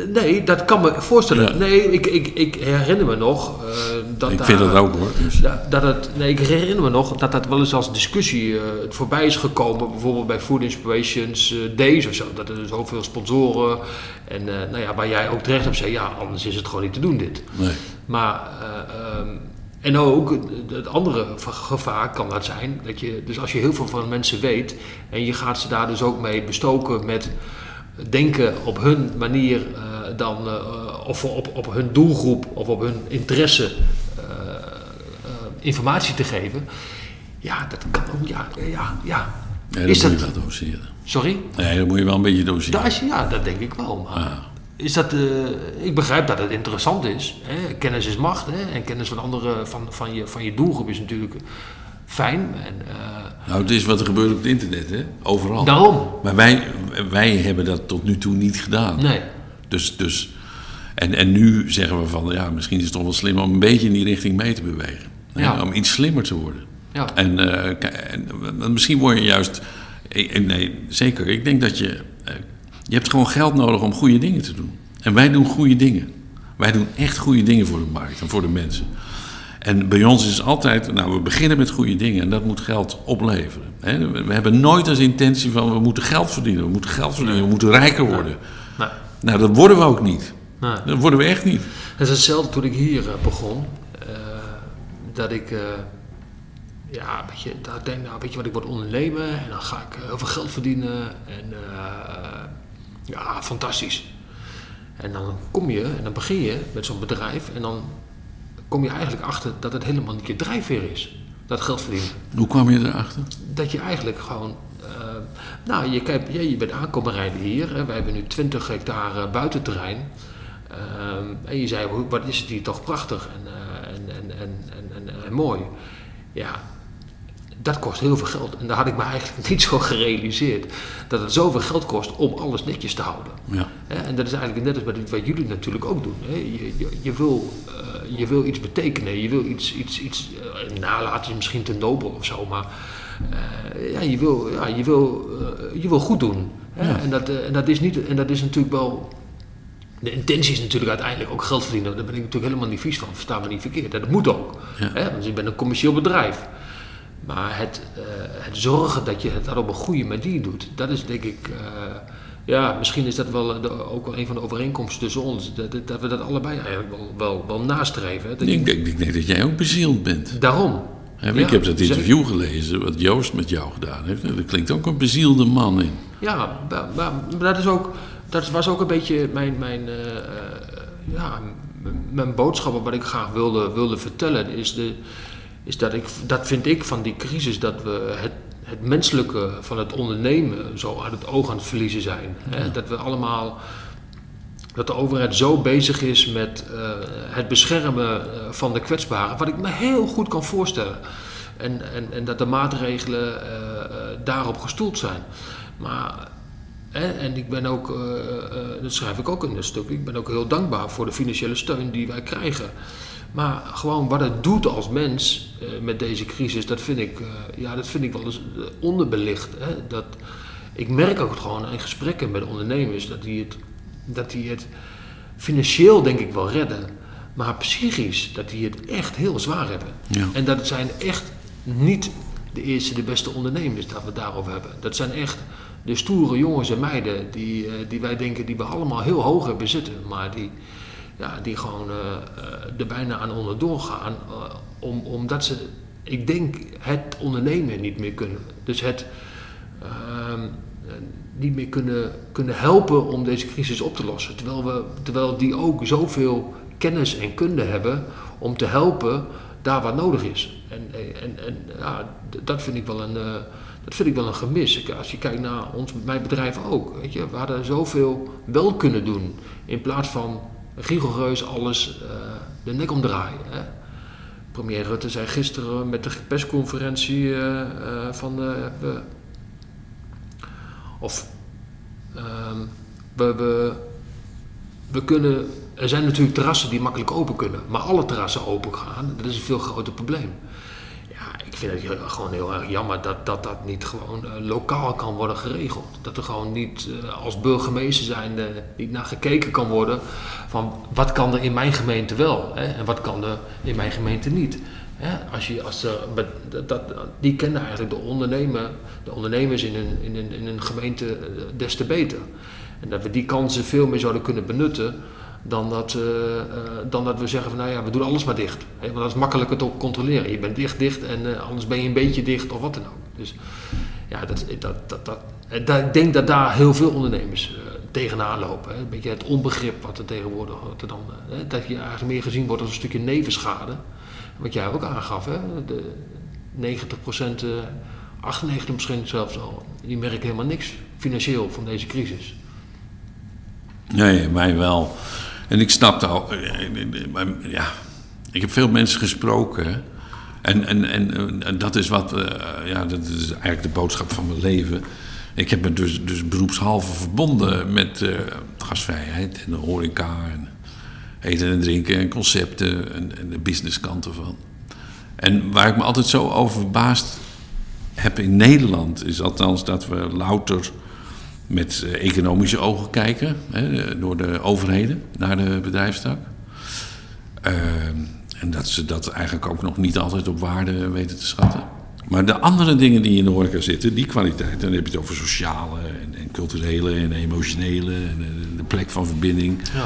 Nee, dat kan me voorstellen.
Ja.
Nee, ik, ik, ik herinner me nog eh, dat
Ik
daar-
vind dat ook hoor. Dus,
da- Dat het, nee, ik herinner me nog dat dat wel eens als discussie voorbij is gekomen. Bijvoorbeeld bij Food Inspirations Days of zo. Dat er zoveel sponsoren. En nou ja, waar jij ook terecht op zei, ja, anders is het gewoon niet te doen dit.
nee.
Maar, eh, ehm, en ook het- andere gevaar kan dat zijn. Dat je, dus als je heel veel van mensen weet en je gaat ze daar dus ook mee bestoken met denken op hun manier eh, dan, eh, of op, op hun doelgroep of op hun interesse eh, informatie te geven. Ja, dat kan ook, ja, ja, ja.
Nee, dat
Is
moet
dat-
je wel doseren.
Sorry?
Nee, dat moet je wel een beetje doseren.
Is, ja, dat denk ik wel. Maar
Ah.
Is dat, eh, ik begrijp dat het interessant is. Hè? Kennis is macht. Hè? En kennis van, andere, van, van, je, van je doelgroep is natuurlijk fijn. En, eh,
Nou, het is wat er gebeurt op het internet, hè? Overal.
daarom.
Maar wij, wij hebben dat tot nu toe niet gedaan.
Nee.
Dus, dus, en, en nu zeggen we van, ja, misschien is het toch wel slim om een beetje in die richting mee te bewegen.
Ja.
Om iets slimmer te worden.
Ja.
En, eh, en misschien word je juist, nee, zeker. Ik denk dat je, je hebt gewoon geld nodig om goede dingen te doen. En wij doen goede dingen. Wij doen echt goede dingen voor de markt en voor de mensen. En bij ons is altijd, nou, we beginnen met goede dingen en dat moet geld opleveren. We hebben nooit als intentie van, we moeten geld verdienen, we moeten geld verdienen, we moeten rijker worden.
Nee.
Nou, dat worden we ook niet.
Nee.
Dat worden we echt niet.
Het is hetzelfde toen ik hier eh, begon. eh, dat ik, eh, ja, een beetje, dat ik denk, nou, weet je wat, ik word ondernemer en dan ga ik heel veel geld verdienen. En ja, fantastisch. En dan kom je en dan begin je met zo'n bedrijf en dan kom je eigenlijk achter dat het helemaal niet je drijfveer is. Dat geld verdienen.
Hoe kwam je erachter?
Dat je eigenlijk gewoon. eh, nou, je, kijkt, je, je bent aankomen rijden hier. Hè. Wij hebben nu 20 hectare buitenterrein. Ehm, en je zei, wat is het hier toch prachtig en, en, en, en, en mooi. Ja, dat kost heel veel geld. En daar had ik me eigenlijk niet zo gerealiseerd. Dat het zoveel geld kost om alles netjes te houden.
Ja.
En dat is eigenlijk net als wat, jullie natuurlijk ook doen. Je, je, je, wil, eh, je wil iets betekenen, je wil iets, iets, iets eh, nalaten is misschien te nobel of zo, maar eh, ja, je, wil, ja, je, wil, je wil goed doen.
Ja.
En, dat, en, dat is niet, en dat is natuurlijk wel. De intentie is natuurlijk uiteindelijk ook geld verdienen. Daar ben ik natuurlijk helemaal niet vies van. Versta me niet verkeerd. Dat moet ook.
Ja.
Hè, want je bent een commercieel bedrijf. Maar het, eh, het zorgen dat je het dat op een goede manier doet, dat is denk ik. eh, ja, misschien is dat wel de- ook wel een van de overeenkomsten tussen ons. Dat, dat we dat allebei eigenlijk wel, wel, wel nastreven. Hè. Dat
Ik denk, ik denk dat jij ook bezield bent.
daarom. Ja,
ik heb dat
zeker.
interview gelezen wat Joost met jou gedaan heeft. Er klinkt ook een bezielde man in.
Ja, maar, maar dat, is ook, dat was ook een beetje mijn, mijn, eh, eh, ja, mijn boodschappen wat ik graag wilde, wilde vertellen. Is, de, is dat ik, dat vind ik van die crisis, dat we het, het menselijke van het ondernemen zo uit het oog aan het verliezen zijn. Hè? Dat we allemaal, dat de overheid zo bezig is met eh, het beschermen eh, van de kwetsbaren, wat ik me heel goed kan voorstellen. En, en, en dat de maatregelen eh, daarop gestoeld zijn. Maar, en ik ben ook, eh, eh, dat schrijf ik ook in het stuk, ik ben ook heel dankbaar voor de financiële steun die wij krijgen. Maar gewoon wat het doet als mens eh, met deze crisis, dat vind ik, ja, dat vind ik wel eens onderbelicht. Hè? Dat, ik merk ook gewoon in gesprekken met ondernemers dat die het, dat die het financieel denk ik wel redden. Maar psychisch, dat die het echt heel zwaar hebben.
Ja.
En dat zijn echt niet de eerste, de beste ondernemers dat we het daarover hebben. Dat zijn echt de stoere jongens en meiden die, eh, die wij denken die we allemaal heel hoog hebben zitten. Maar die, ja, die gewoon eh, er bijna aan onderdoor gaan. om, omdat ze, ik denk, het ondernemen niet meer kunnen. Dus het ehm, eh, niet meer kunnen, kunnen helpen om deze crisis op te lossen. Terwijl, we, terwijl die ook zoveel kennis en kunde hebben om te helpen daar waar nodig is. En, en, en ja, dat vind ik wel een, dat vind ik wel een gemis. Als je kijkt naar ons, mijn bedrijf ook. Weet je, we hadden zoveel wel kunnen doen. In plaats van rigoureus alles eh, de nek omdraaien. Hè. Premier Rutte zei gisteren met de persconferentie eh, eh, van we, of ehm, we, we, we kunnen. Er zijn natuurlijk terrassen die makkelijk open kunnen, maar alle terrassen open gaan, dat is een veel groter probleem. Vind het gewoon heel erg jammer dat dat, dat niet gewoon eh, lokaal kan worden geregeld. Dat er gewoon niet eh, als burgemeester zijn niet naar gekeken kan worden van wat kan er in mijn gemeente wel hè, en wat kan er in mijn gemeente niet. Hè, als je, als dat- die kennen eigenlijk de, ondernemer, de ondernemers in een, in, een, in een gemeente eh, des te beter. En dat we die kansen veel meer zouden kunnen benutten dan dat, eh, eh, dan dat we zeggen van nou ja, we doen alles maar dicht. Hè, want dat is makkelijker te controleren. Je bent dicht, dicht en eh, anders ben je een beetje dicht of wat dan ook. Dus ja, dat, dat, dat, dat, ik denk dat daar heel veel ondernemers tegenaan lopen. Hè. Een beetje het onbegrip wat er tegenwoordig, wat er dan, dat je eigenlijk meer gezien wordt als een stukje nevenschade. Wat jij ook aangaf, hè? de 90% eh, 98 misschien zelfs al, die merken helemaal niks financieel van deze crisis.
Nee, mij wel. En ik snapte al, eh, eh, maar ja, ik heb veel mensen gesproken. En, en, en, dat is wat, eh, ja, dat is eigenlijk de boodschap van mijn leven. Ik heb me dus, dus beroepshalve verbonden met eh, gastvrijheid en de horeca en eten en drinken en concepten en, en de businesskant ervan. En waar ik me altijd zo over verbaasd heb in Nederland, is althans dat we louter met eh, economische ogen kijken, hè, door de overheden naar de bedrijfstak. Ehm, en dat ze dat eigenlijk ook nog niet altijd op waarde weten te schatten. Maar de andere dingen die in de horeca zitten, die kwaliteit, dan heb je het over sociale en, en culturele en emotionele en de, de plek van verbinding.
Ja.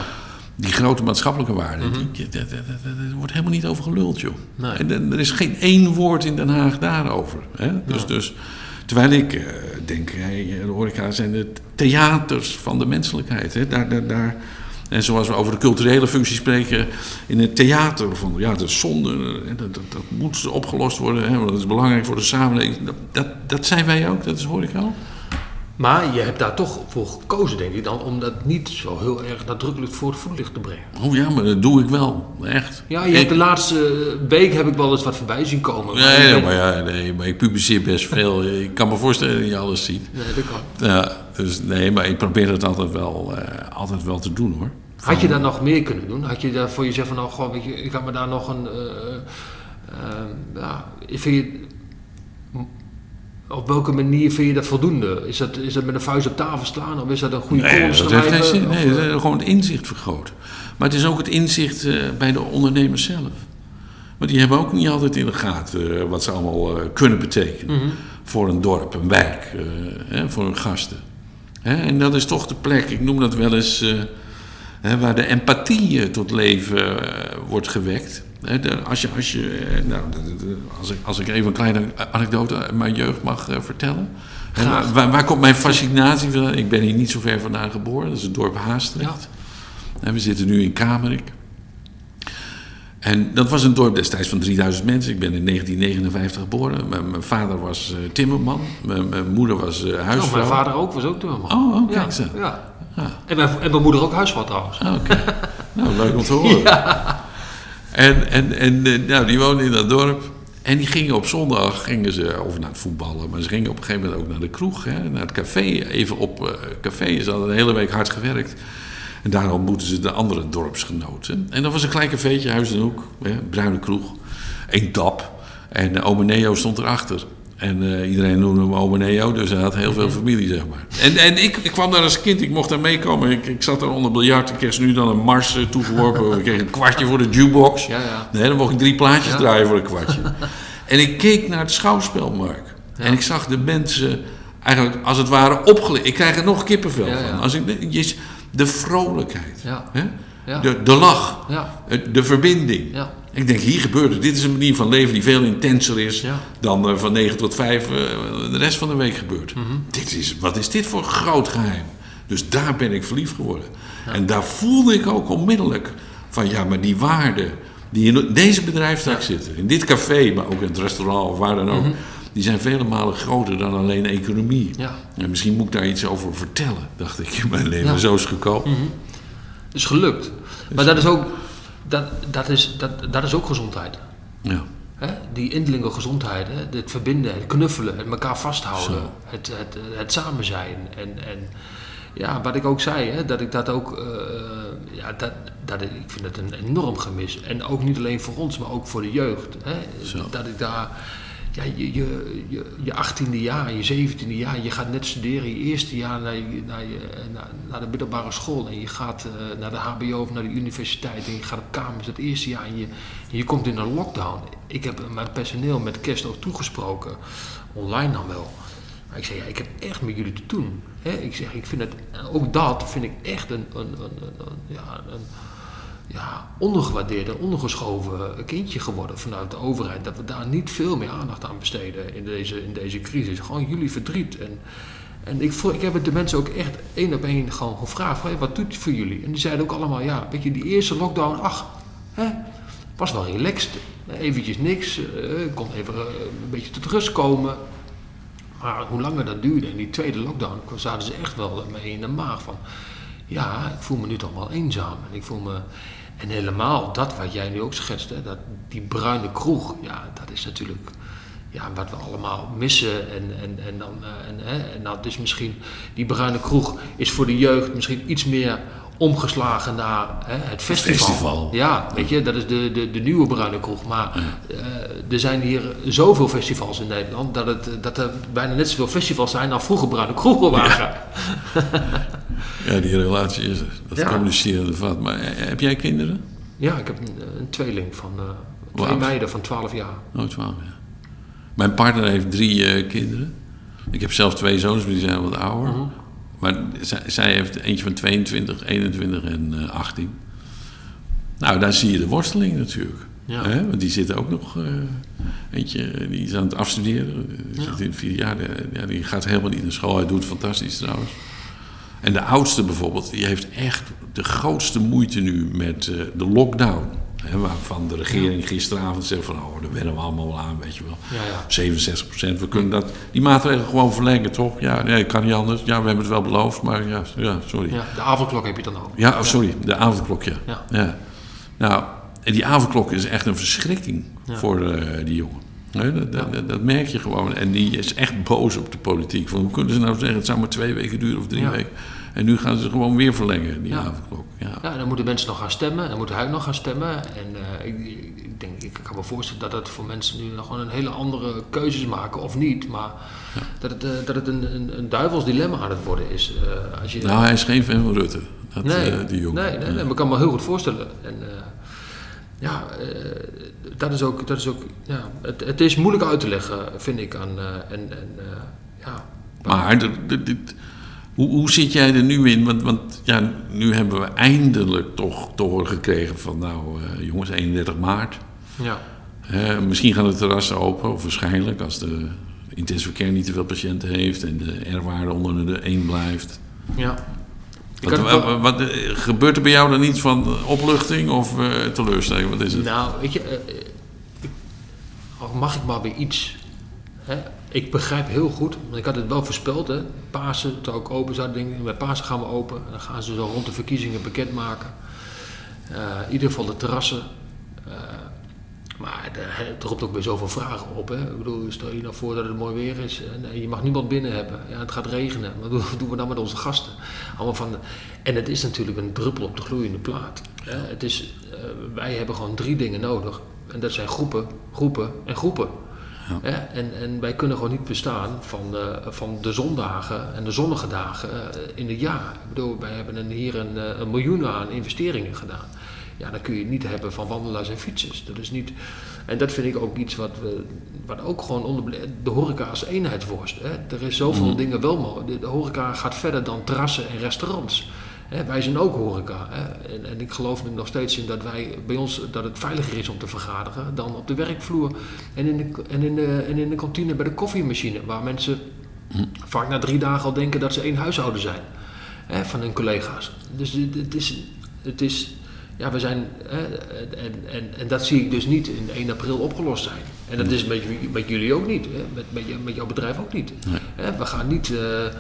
Die grote maatschappelijke waarden, die, die- daar- wordt helemaal niet over geluld, joh.
Nee.
En er- er is geen één woord in Den Haag daarover. Hè? Dus, dus, terwijl ik eh, denk, hey, de horeca zijn de theaters van de menselijkheid. Hè? Daar, daar, daar, en zoals we over de culturele functie spreken in het theater, van ja, is zonde, eh, dat, dat, moet opgelost worden, hè? want dat is belangrijk voor de samenleving. Dat, dat, dat zijn wij ook, dat is horeca ook.
Maar je hebt daar toch voor gekozen, denk ik dan, om dat niet zo heel erg nadrukkelijk voor het voetlicht te brengen.
Oh ja, maar dat doe ik wel, echt.
Ja, je
Ik-
de laatste week heb ik wel eens wat voorbij zien komen.
Nee, maar, ja, nee, maar ik publiceer best veel. Ik kan me voorstellen dat je alles ziet.
Nee, dat kan.
Ja, dus nee, maar ik probeer het altijd wel, eh, altijd wel te doen hoor.
Had je daar nog meer kunnen doen? Had je daar voor jezelf van, nou, gewoon, weet je, ik ga me daar nog een... eh, eh, ja, vind je, op welke manier vind je dat voldoende? Is dat, is dat met een vuist op tafel slaan? Of is dat een goede
Nee, dat heeft geen zin.
Of,
Nee,
eh,
dat is gewoon het inzicht vergroten. Maar het is ook het inzicht eh, bij de ondernemers zelf. Maar die hebben ook niet altijd in de gaten eh, wat ze allemaal eh, kunnen betekenen.
Mhm.
Voor een dorp, een wijk, eh, hè, voor hun gasten. Hè, en dat is toch de plek, ik noem dat wel eens, eh, hè, waar de empathie eh, tot leven eh, wordt gewekt. Als, je, als, je, eh, nou, als, ik, als ik even een kleine anekdote uit mijn jeugd mag eh, vertellen.
Graag.
waar, waar, waar komt mijn fascinatie vandaan? Ik ben hier niet zo ver vandaan geboren, dat is het dorp Haastrecht. We zitten nu in Kamerik. En dat was een dorp destijds van 3000 mensen. Ik ben in 1959 geboren. Mijn, mijn vader was eh, timmerman. Mijn, mijn moeder was eh,
nou,
huisvrouw.
mijn vader ook, was ook timmerman.
Oh, oh, kijk
ja.
Ja.
En, mijn, en mijn moeder ook huisvrouw trouwens.
Ah, Oké. nou, leuk om te horen. En, en, en eh, nou, die woonden in dat dorp. En die gingen op zondag, gingen ze, of naar het voetballen, maar ze gingen op een gegeven moment ook naar de kroeg, hè, naar het café. Even op eh, café. Ze hadden een hele week hard gewerkt. En daar ontmoetten ze de andere dorpsgenoten. En dat was een klein cafeetje, Huis en Hoek, hè, bruine kroeg. Eén tap. En uh, ome Neo stond erachter. En eh, iedereen noemde hem ome Neo, dus hij had heel veel familie, zeg maar. En, en ik, ik kwam daar als kind, ik mocht daar meekomen. Ik, ik zat daar onder biljart, ik kreeg ze nu dan een mars eh, toegeworpen. Ik kreeg een kwartje voor de jukebox.
Ja, ja.
Nee, dan mocht ik drie plaatjes
Ja.
draaien voor een kwartje. en ik keek naar het schouwspel, Mark. En ik zag de mensen eigenlijk als het ware opgeleid. Ik krijg er nog kippenvel van. Als ik, de vrolijkheid.
Ja.
Hè?
Ja.
De, de lach.
Ja.
het- De verbinding.
Ja.
Ik denk, hier gebeurt het. Dit is een manier van leven die veel intenser is
Ja.
dan eh, van 9 tot 5 eh, de rest van de week gebeurt.
Mhm.
dit is, wat is dit voor groot geheim? Dus daar ben ik verliefd geworden. En daar voelde ik ook onmiddellijk van, ja, maar die waarden die in deze bedrijfstak zitten, in dit café, maar ook in het restaurant of waar dan ook, die zijn vele malen groter dan alleen economie.
Mhm. Ja.
En misschien moet ik daar iets over vertellen, dacht ik in mijn leven.
Mhm.
Zo is het gekomen.
is gelukt. Maar dat is ook, dat, dat is, dat, dat is ook gezondheid.
Ja.
Hè? Die indelinge gezondheid, hè? het verbinden, het knuffelen, het elkaar vasthouden, het, het, het samen zijn. En, en ja, wat ik ook zei, hè? dat ik dat ook, eh, ja, dat, dat, ik vind het een enorm gemis. En ook niet alleen voor ons, maar ook voor de jeugd. Hè? Dat ik daar, ja, je, je, je, je 18e jaar, je 17e jaar, je gaat net studeren, je eerste jaar naar, naar, je, naar, naar de middelbare school en je gaat eh, naar de HBO of naar de universiteit en je gaat op kamers het eerste jaar en je, je komt in een lockdown. Ik heb mijn personeel met kerst ook toegesproken, online dan wel. Maar ik zei, ja, ik heb echt met jullie te doen. Hè? Ik zeg, ik vind het, ook dat vind ik echt een, een, een, een- ja, een ja, ondergewaardeerde, ondergeschoven kindje geworden vanuit de overheid. Dat we daar niet veel meer aandacht aan besteden in deze, in deze crisis. Gewoon jullie verdriet. En, en ik, ik heb het de mensen ook echt één op één gewoon gevraagd. Van, wat doet het voor jullie? En die zeiden ook allemaal, ja, weet je, die eerste lockdown, ach, hè, was wel relaxed. Eventjes niks, eh, ik kon even eh, een beetje tot rust komen. Maar hoe langer dat duurde, in die tweede lockdown, zaten ze echt wel mee in de maag van... Ja, ik voel me nu toch wel eenzaam. En ik voel me... En helemaal dat wat jij nu ook schetst, hè, dat, die bruine kroeg, ja, dat is natuurlijk ja, wat we allemaal missen. En, en, en, dan, eh, en, hè, en dat is misschien, die bruine kroeg is voor de jeugd misschien iets meer omgeslagen naar hè, het festival.
Festival.
Ja, weet je, dat is de, de, de nieuwe bruine kroeg. Maar eh, er zijn hier zoveel festivals in Nederland dat, het, dat er bijna net zoveel festivals zijn als vroeger bruine kroegen waren.
Ja, die relatie is er. Dat
Ja.
communicerende vat. Maar eh, heb jij kinderen?
Ja, ik heb een, een tweeling van eh,
Hoe
twee meiden van 12 jaar.
Oh, twaalf, ja. Mijn partner heeft drie eh, kinderen. Ik heb zelf twee zoons, maar die zijn wat ouder.
Mhm.
Maar zij, zij heeft eentje van 22, 21 en eh 18. Nou, daar zie je de worsteling natuurlijk.
Ja.
Hè? Want die zit ook nog... eh, eentje, eh, die is aan het afstuderen. Die
Ja.
zit in het vierde jaar. Ja, die gaat helemaal niet naar school. Hij doet het fantastisch trouwens. En de oudste bijvoorbeeld, die heeft echt de grootste moeite nu met eh, de lockdown. Hè, waarvan de regering gisteravond zegt van, oh, daar wennen we allemaal wel aan, weet je wel.
Ja, ja.
67 procent, we kunnen dat, die maatregelen gewoon verlengen, toch? Ja, nee, kan niet anders. Ja, we hebben het wel beloofd, maar ja, ja sorry. Ja,
Ja, de avondklok heb je dan ook.
oh, sorry, de avondklok, ja.
Ja.
ja. Nou, en die avondklok is echt een verschrikking
Ja.
voor eh, die jongen. Hè, dat, dat, dat- dat merk je gewoon. En die is echt boos op de politiek. Van, hoe kunnen ze nou zeggen, het zou maar twee weken duren of drie
Ja.
weken. En nu gaan ze gewoon weer verlengen, die
Ja.
avondklok. Ja.
Ja, dan moeten mensen nog gaan stemmen, dan moet hij nog gaan stemmen. En eh, ik, ik denk, ik kan me voorstellen dat het voor mensen nu nog gewoon een hele andere keuzes maken, of niet. Maar dat het, eh, dat het een, een, een duivels dilemma aan het worden is. eh, als je,
Nou, hij is geen fan van Rutte, dat,
nee,
die jongen.
nee, nee, nee, maar ik kan me heel goed voorstellen. En ja, eh, dat is ook, dat is ook ja, het, het is moeilijk uit te leggen, vind ik. Aan, eh, en, en, eh, ja,
Maar dit- hoe, hoe zit jij er nu in? Want, want ja, nu hebben we eindelijk toch te horen gekregen van... nou jongens, 31 maart.
ja,
misschien gaan de terrassen open, of waarschijnlijk... als de intensive care niet te veel patiënten heeft... en de R-waarde onder de 1 blijft.
ja.
Wat, wat, gebeurt er bij jou dan iets van eh, opluchting of eh, teleurstelling? Wat is het?
Nou, weet je, ik- al mag ik maar weer iets. Hè? Ik begrijp heel goed, want ik had het wel voorspeld. Hè? Pasen, toen ook open zou denk ik, bij Pasen gaan we open. En dan gaan ze zo rond de verkiezingen bekendmaken. Eh in ieder geval de terrassen. Maar het roept ook weer zoveel vragen op. Hè? Ik bedoel, stel je nou voor dat het mooi weer is en, je mag niemand binnen hebben. Ja, het gaat regenen. Wat doen, we dan met onze gasten? Allemaal van de- en het is natuurlijk een druppel op de gloeiende plaat. Hè? Het is, eh, wij hebben gewoon drie dingen nodig. En dat zijn groepen, groepen en groepen. Hè? En, en wij kunnen gewoon niet bestaan van de, van de zondagen en de zonnige dagen eh, in het jaar. Ik bedoel, wij hebben een, hier een, eh, een miljoen aan investeringen gedaan. Ja, dan kun je niet hebben van wandelaars en fietsers. Dat is niet, en dat vind ik ook iets wat, we, wat ook gewoon onder de horeca als eenheidsworst. Hè? Er is zoveel dingen wel mogelijk. De, horeca gaat verder dan terrassen en restaurants. Hè? Wij zijn ook horeca. Hè? En, en ik geloof er nog steeds in dat wij bij ons dat het veiliger is om te vergaderen dan op de werkvloer en in de, en in de, en in de kantine bij de koffiemachine, waar mensen vaak na drie dagen al denken dat ze één huishouden zijn hè, van hun collega's. Dus het het is, het is ja, we zijn, hè, en, en, en dat zie ik dus niet in 1 april opgelost zijn. En dat is met, met jullie ook niet, hè? Met, met, jouw bedrijf ook niet. Hè, we gaan niet eh, eh,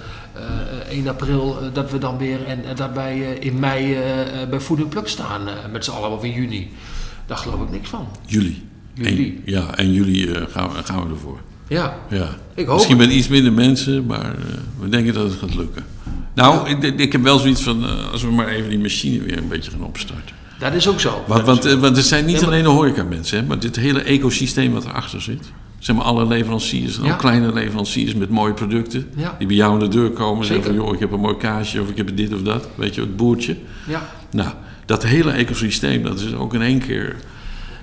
1 april eh, dat we dan weer, en, dat wij eh, in mei eh, eh, bij Food Pluk staan eh, met z'n allen, of in juni. Daar geloof ik niks van.
Juli.
Juli.
En, ja, en juli eh, gaan, we, gaan we ervoor.
Ja,
Ja.
Ik hoop
Misschien met iets minder mensen, maar eh, we denken dat het gaat lukken. Nou, ik, ik heb wel zoiets van, eh, als we maar even die machine weer een beetje gaan opstarten.
Dat is ook zo.
Want, eh, want het zijn niet
Ja,
alleen de horeca-mensen, hè, maar dit hele ecosysteem wat erachter zit. Zeg maar alle leveranciers,
Ja.
ook kleine leveranciers met mooie producten.
Ja.
Die bij jou aan de deur komen en zeggen van, joh, ik heb een mooi kaasje of ik heb dit of dat. Weet je, het boertje.
ja.
Nou, dat hele ecosysteem, dat is ook in één keer...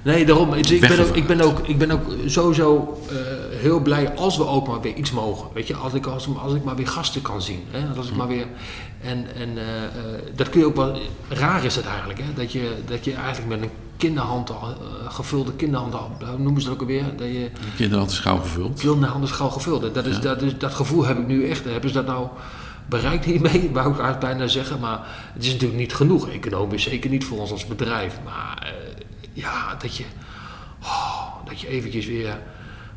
Nee, daarom. Ik ben, ook, ik, ben ook, ik ben ook sowieso eh, heel blij als we ook maar weer iets mogen. Weet je, als ik, als, als ik maar weer gasten kan zien. Hè? Als ik maar weer, en en eh, eh, dat kun je ook wel. Raar is het eigenlijk, hè? Dat, je, dat je eigenlijk met een kinderhand al, eh, gevulde kinderhand al, noemen ze dat ook alweer? Dat je
De kinderhand is gauw gevuld.
kinderhand is gauw gevuld. Dat, is, dat, is, dat gevoel heb ik nu echt. Hebben ze dat nou bereikt hiermee? Wou ik eigenlijk bijna zeggen. Maar het is natuurlijk niet genoeg economisch. Zeker niet voor ons als bedrijf. Maar ja, dat je, oh, dat je eventjes weer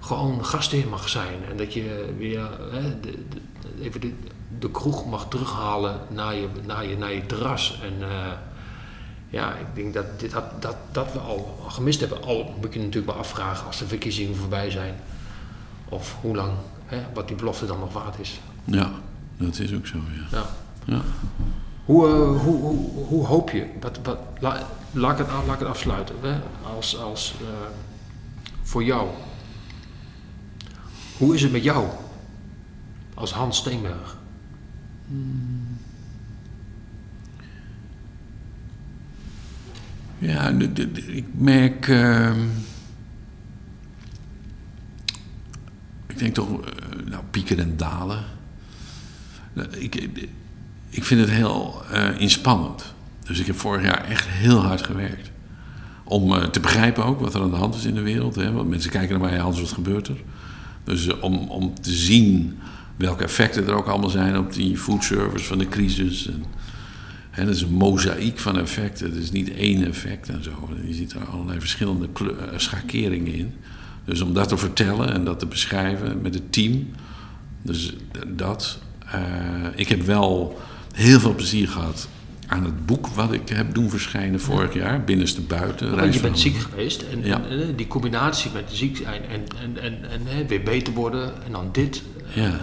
gewoon gastheer mag zijn. En dat je weer hè, de, de, even de, de kroeg mag terughalen naar je, naar je, naar je terras. En eh, ja, ik denk dat, dit, dat, dat, dat we al gemist hebben. Al moet je natuurlijk maar afvragen als de verkiezingen voorbij zijn. Of hoe lang, hè, wat die belofte dan nog waard is.
Ja, dat is ook zo, ja.
Ja.
ja.
Hoe, uh, hoe, hoe, hoe hoop je, wat, wat, la, laat, ik het, laat ik het afsluiten, hè? als, als uh, voor jou. Hoe is het met jou als Hans Steenberg?
Hmm. Ja, ik merk. Uh, ik denk toch, uh, nou, pieken en dalen. Ik, ik vind het heel uh, inspannend. Dus ik heb vorig jaar echt heel hard gewerkt. Om uh, te begrijpen ook wat er aan de hand is in de wereld. Hè? Want mensen kijken naar mij, Hans, wat gebeurt er? Dus uh, om, om te zien welke effecten er ook allemaal zijn op die foodservice van de crisis. En, dat is een mozaïek van effecten. Het is niet één effect en zo. Je ziet er allerlei verschillende schakeringen in. Dus om dat te vertellen en dat te beschrijven met het team. Dus dat. ik heb wel heel veel plezier gehad aan het boek wat ik heb doen verschijnen vorig jaar, binnenste buiten.
Want je bent ziek geweest en, ja. en, en, die combinatie met ziek zijn en, en, en, en, en weer beter worden en dan dit.
Ja. Uh,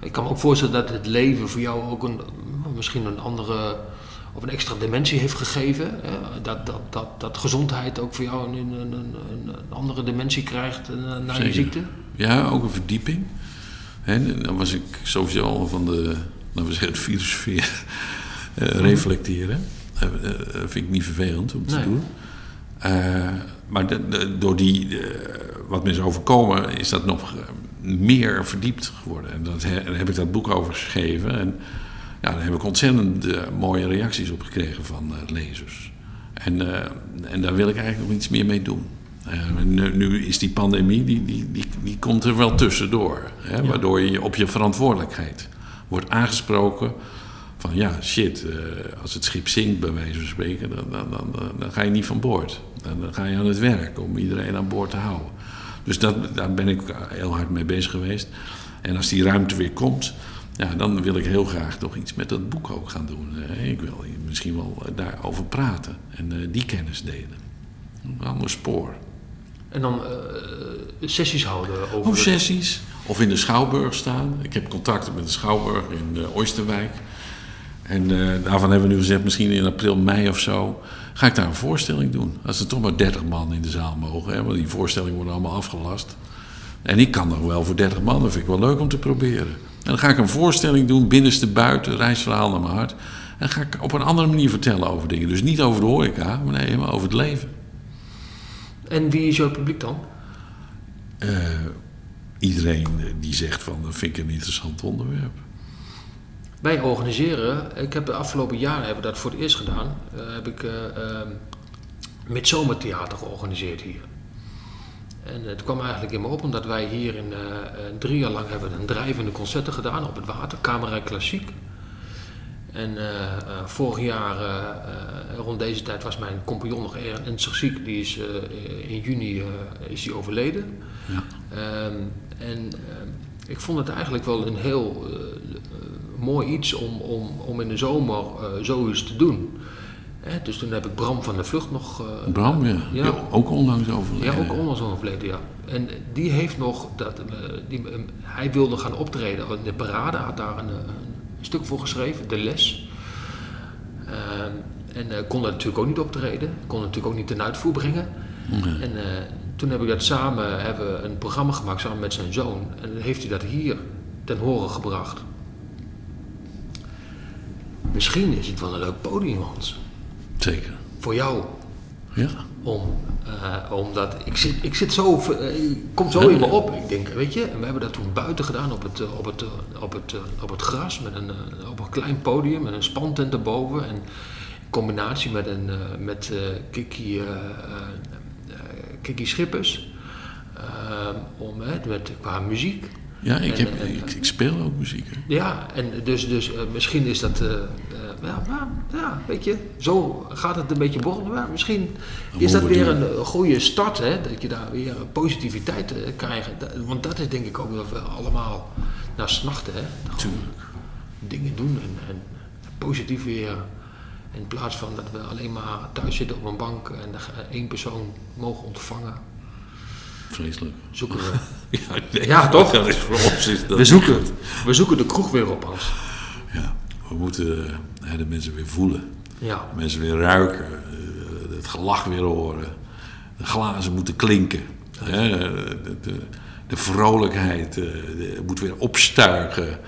ik kan me ook voorstellen dat het leven voor jou ook een, misschien een andere of een extra dimensie heeft gegeven. Uh, dat, dat, dat, dat gezondheid ook voor jou een, een, een, een andere dimensie krijgt uh, na je ziekte.
Ja, ook een verdieping. En dan was ik sowieso al van de laten we zeggen, filosofie uh, reflecteren. Dat uh, vind ik niet vervelend om te
Nee.
doen. Uh, maar de, de, door die, wat me is overkomen, is dat nog meer verdiept geworden. En dat he, daar heb ik dat boek over geschreven. En ja, daar heb ik ontzettend mooie reacties op gekregen van lezers. En, en daar wil ik eigenlijk nog iets meer mee doen. Nu, nu, is die pandemie, die, die, die, die komt er wel tussendoor. Hè, ja. Waardoor je op je verantwoordelijkheid wordt aangesproken van ja, shit, uh, als het schip zinkt bij wijze van spreken, dan, dan, dan, dan ga je niet van boord. Dan, dan, ga je aan het werk om iedereen aan boord te houden. Dus dat, daar ben ik heel hard mee bezig geweest. En als die ruimte weer komt, ja, dan wil ik heel graag toch iets met dat boek ook gaan doen. Uh, ik wil misschien wel daarover praten en die kennis delen. Een ander spoor.
En dan sessies houden over...
Of sessies. Of in de Schouwburg staan. Ik heb contacten met de Schouwburg in Oosterwijk. En uh, daarvan hebben we nu gezegd, misschien in april, mei of zo... ga ik daar een voorstelling doen. Als er toch maar 30 man in de zaal mogen. Hè, want die voorstellingen worden allemaal afgelast. En ik kan nog wel voor 30 man. Dat vind ik wel leuk om te proberen. En dan ga ik een voorstelling doen, binnenste buiten, reisverhaal naar mijn hart. En dan ga ik op een andere manier vertellen over dingen. Dus niet over de horeca, maar nee, maar over het leven.
En wie is jouw publiek dan?
Uh, iedereen die zegt van dat vind ik een interessant onderwerp.
Wij organiseren, ik heb de afgelopen jaren hebben we dat voor het eerst gedaan, uh, heb ik uh, midzomertheater georganiseerd hier. En het kwam eigenlijk in me op omdat wij hier in drie jaar lang hebben een drijvende concerten gedaan op het water, Kamerijk Klassiek. En vorig jaar rond deze tijd was mijn compagnon nog ernstig ziek, die is in juni is die overleden.
Ja.
Um, en uh, ik vond het eigenlijk wel een heel mooi iets om, om, om in de zomer zoiets te doen. Hè, dus toen heb ik Bram van de Vlucht nog.
Bram, ja. ja. ja. Ook onlangs overleden.
Ja, ook onlangs overleden, ja. En die heeft nog. Dat, die, hij wilde gaan optreden de parade, had daar een, een stuk voor geschreven, De Les. En kon dat natuurlijk ook niet optreden, kon natuurlijk ook niet ten uitvoer brengen.
Nee.
En toen heb ik dat samen, hebben een programma gemaakt samen met zijn zoon. En dan heeft hij dat hier ten horen gebracht. Misschien is het wel een leuk podium, Hans.
Zeker.
Voor jou.
Ja.
Om, uh, omdat ik zit, ik zit zo, uh, komt zo in me op. Ik denk, weet je, en we hebben dat toen buiten gedaan op het, op het, op het, op het gras, met een, op een klein podium, met een spantent erboven. En in combinatie met, een, met Kiki Kiki Schippers. Om, met, qua muziek.
Ja, ik, heb,
en-
ik, ik speel ook muziek. hè.
Ja, en dus, dus eh, misschien is dat, eh, eh, ja, maar, ja, weet je, zo gaat het een beetje borrelen. Maar misschien is dat
we
weer
doen.
een, goede start, hè, dat je daar weer positiviteit eh, krijgt. Want dat is denk ik ook wel we allemaal naar snachten, hè. Dingen doen en, en positief weer. In plaats van dat we alleen maar thuis zitten op een bank en één persoon mogen ontvangen,
Vreselijk.
zoeken we.
Ja, nee,
Ja, toch?
Dat is voor ons is dat
We zoeken, we zoeken de kroeg weer op, Hans.
Ja, we moeten eh, hè, de mensen weer voelen.
Ja,
Mensen weer ruiken. eh, Het gelach weer horen. De glazen moeten klinken. Hè, de, de, de vrolijkheid eh, de- moet weer opstuigen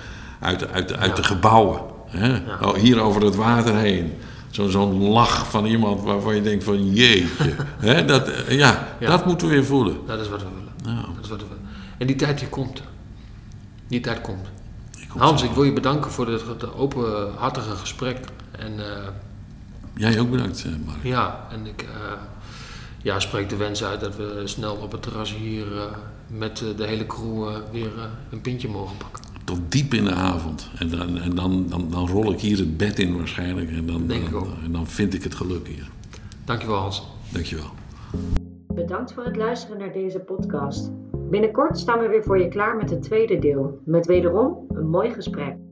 uit, uit, uit de gebouwen. Hè. Oh, hier over het water heen. Zo- Zo'n lach van iemand waarvan je denkt van jeetje. Dat, ja,
Ja.
dat moeten we weer voelen.
dat is wat we willen.
Nou,
Dat is wat we willen. En die tijd die komt. Die tijd komt.
ik
Hans, ik wil je bedanken voor dit het openhartige gesprek. En eh,
Jij ook bedankt, eh, Mark.
ja, en ik eh, ja, spreek de wens uit dat we snel op het terras hier met de hele crew weer een pintje mogen pakken.
Tot diep in de avond. En dan, en dan, dan, dan rol ik hier het bed in waarschijnlijk. En dan,
Denk ik ook.
en dan vind ik het geluk hier.
Dankjewel Hans.
Dankjewel.
Bedankt voor het luisteren naar deze podcast. Binnenkort staan we weer voor je klaar met het tweede deel, met wederom een mooi gesprek.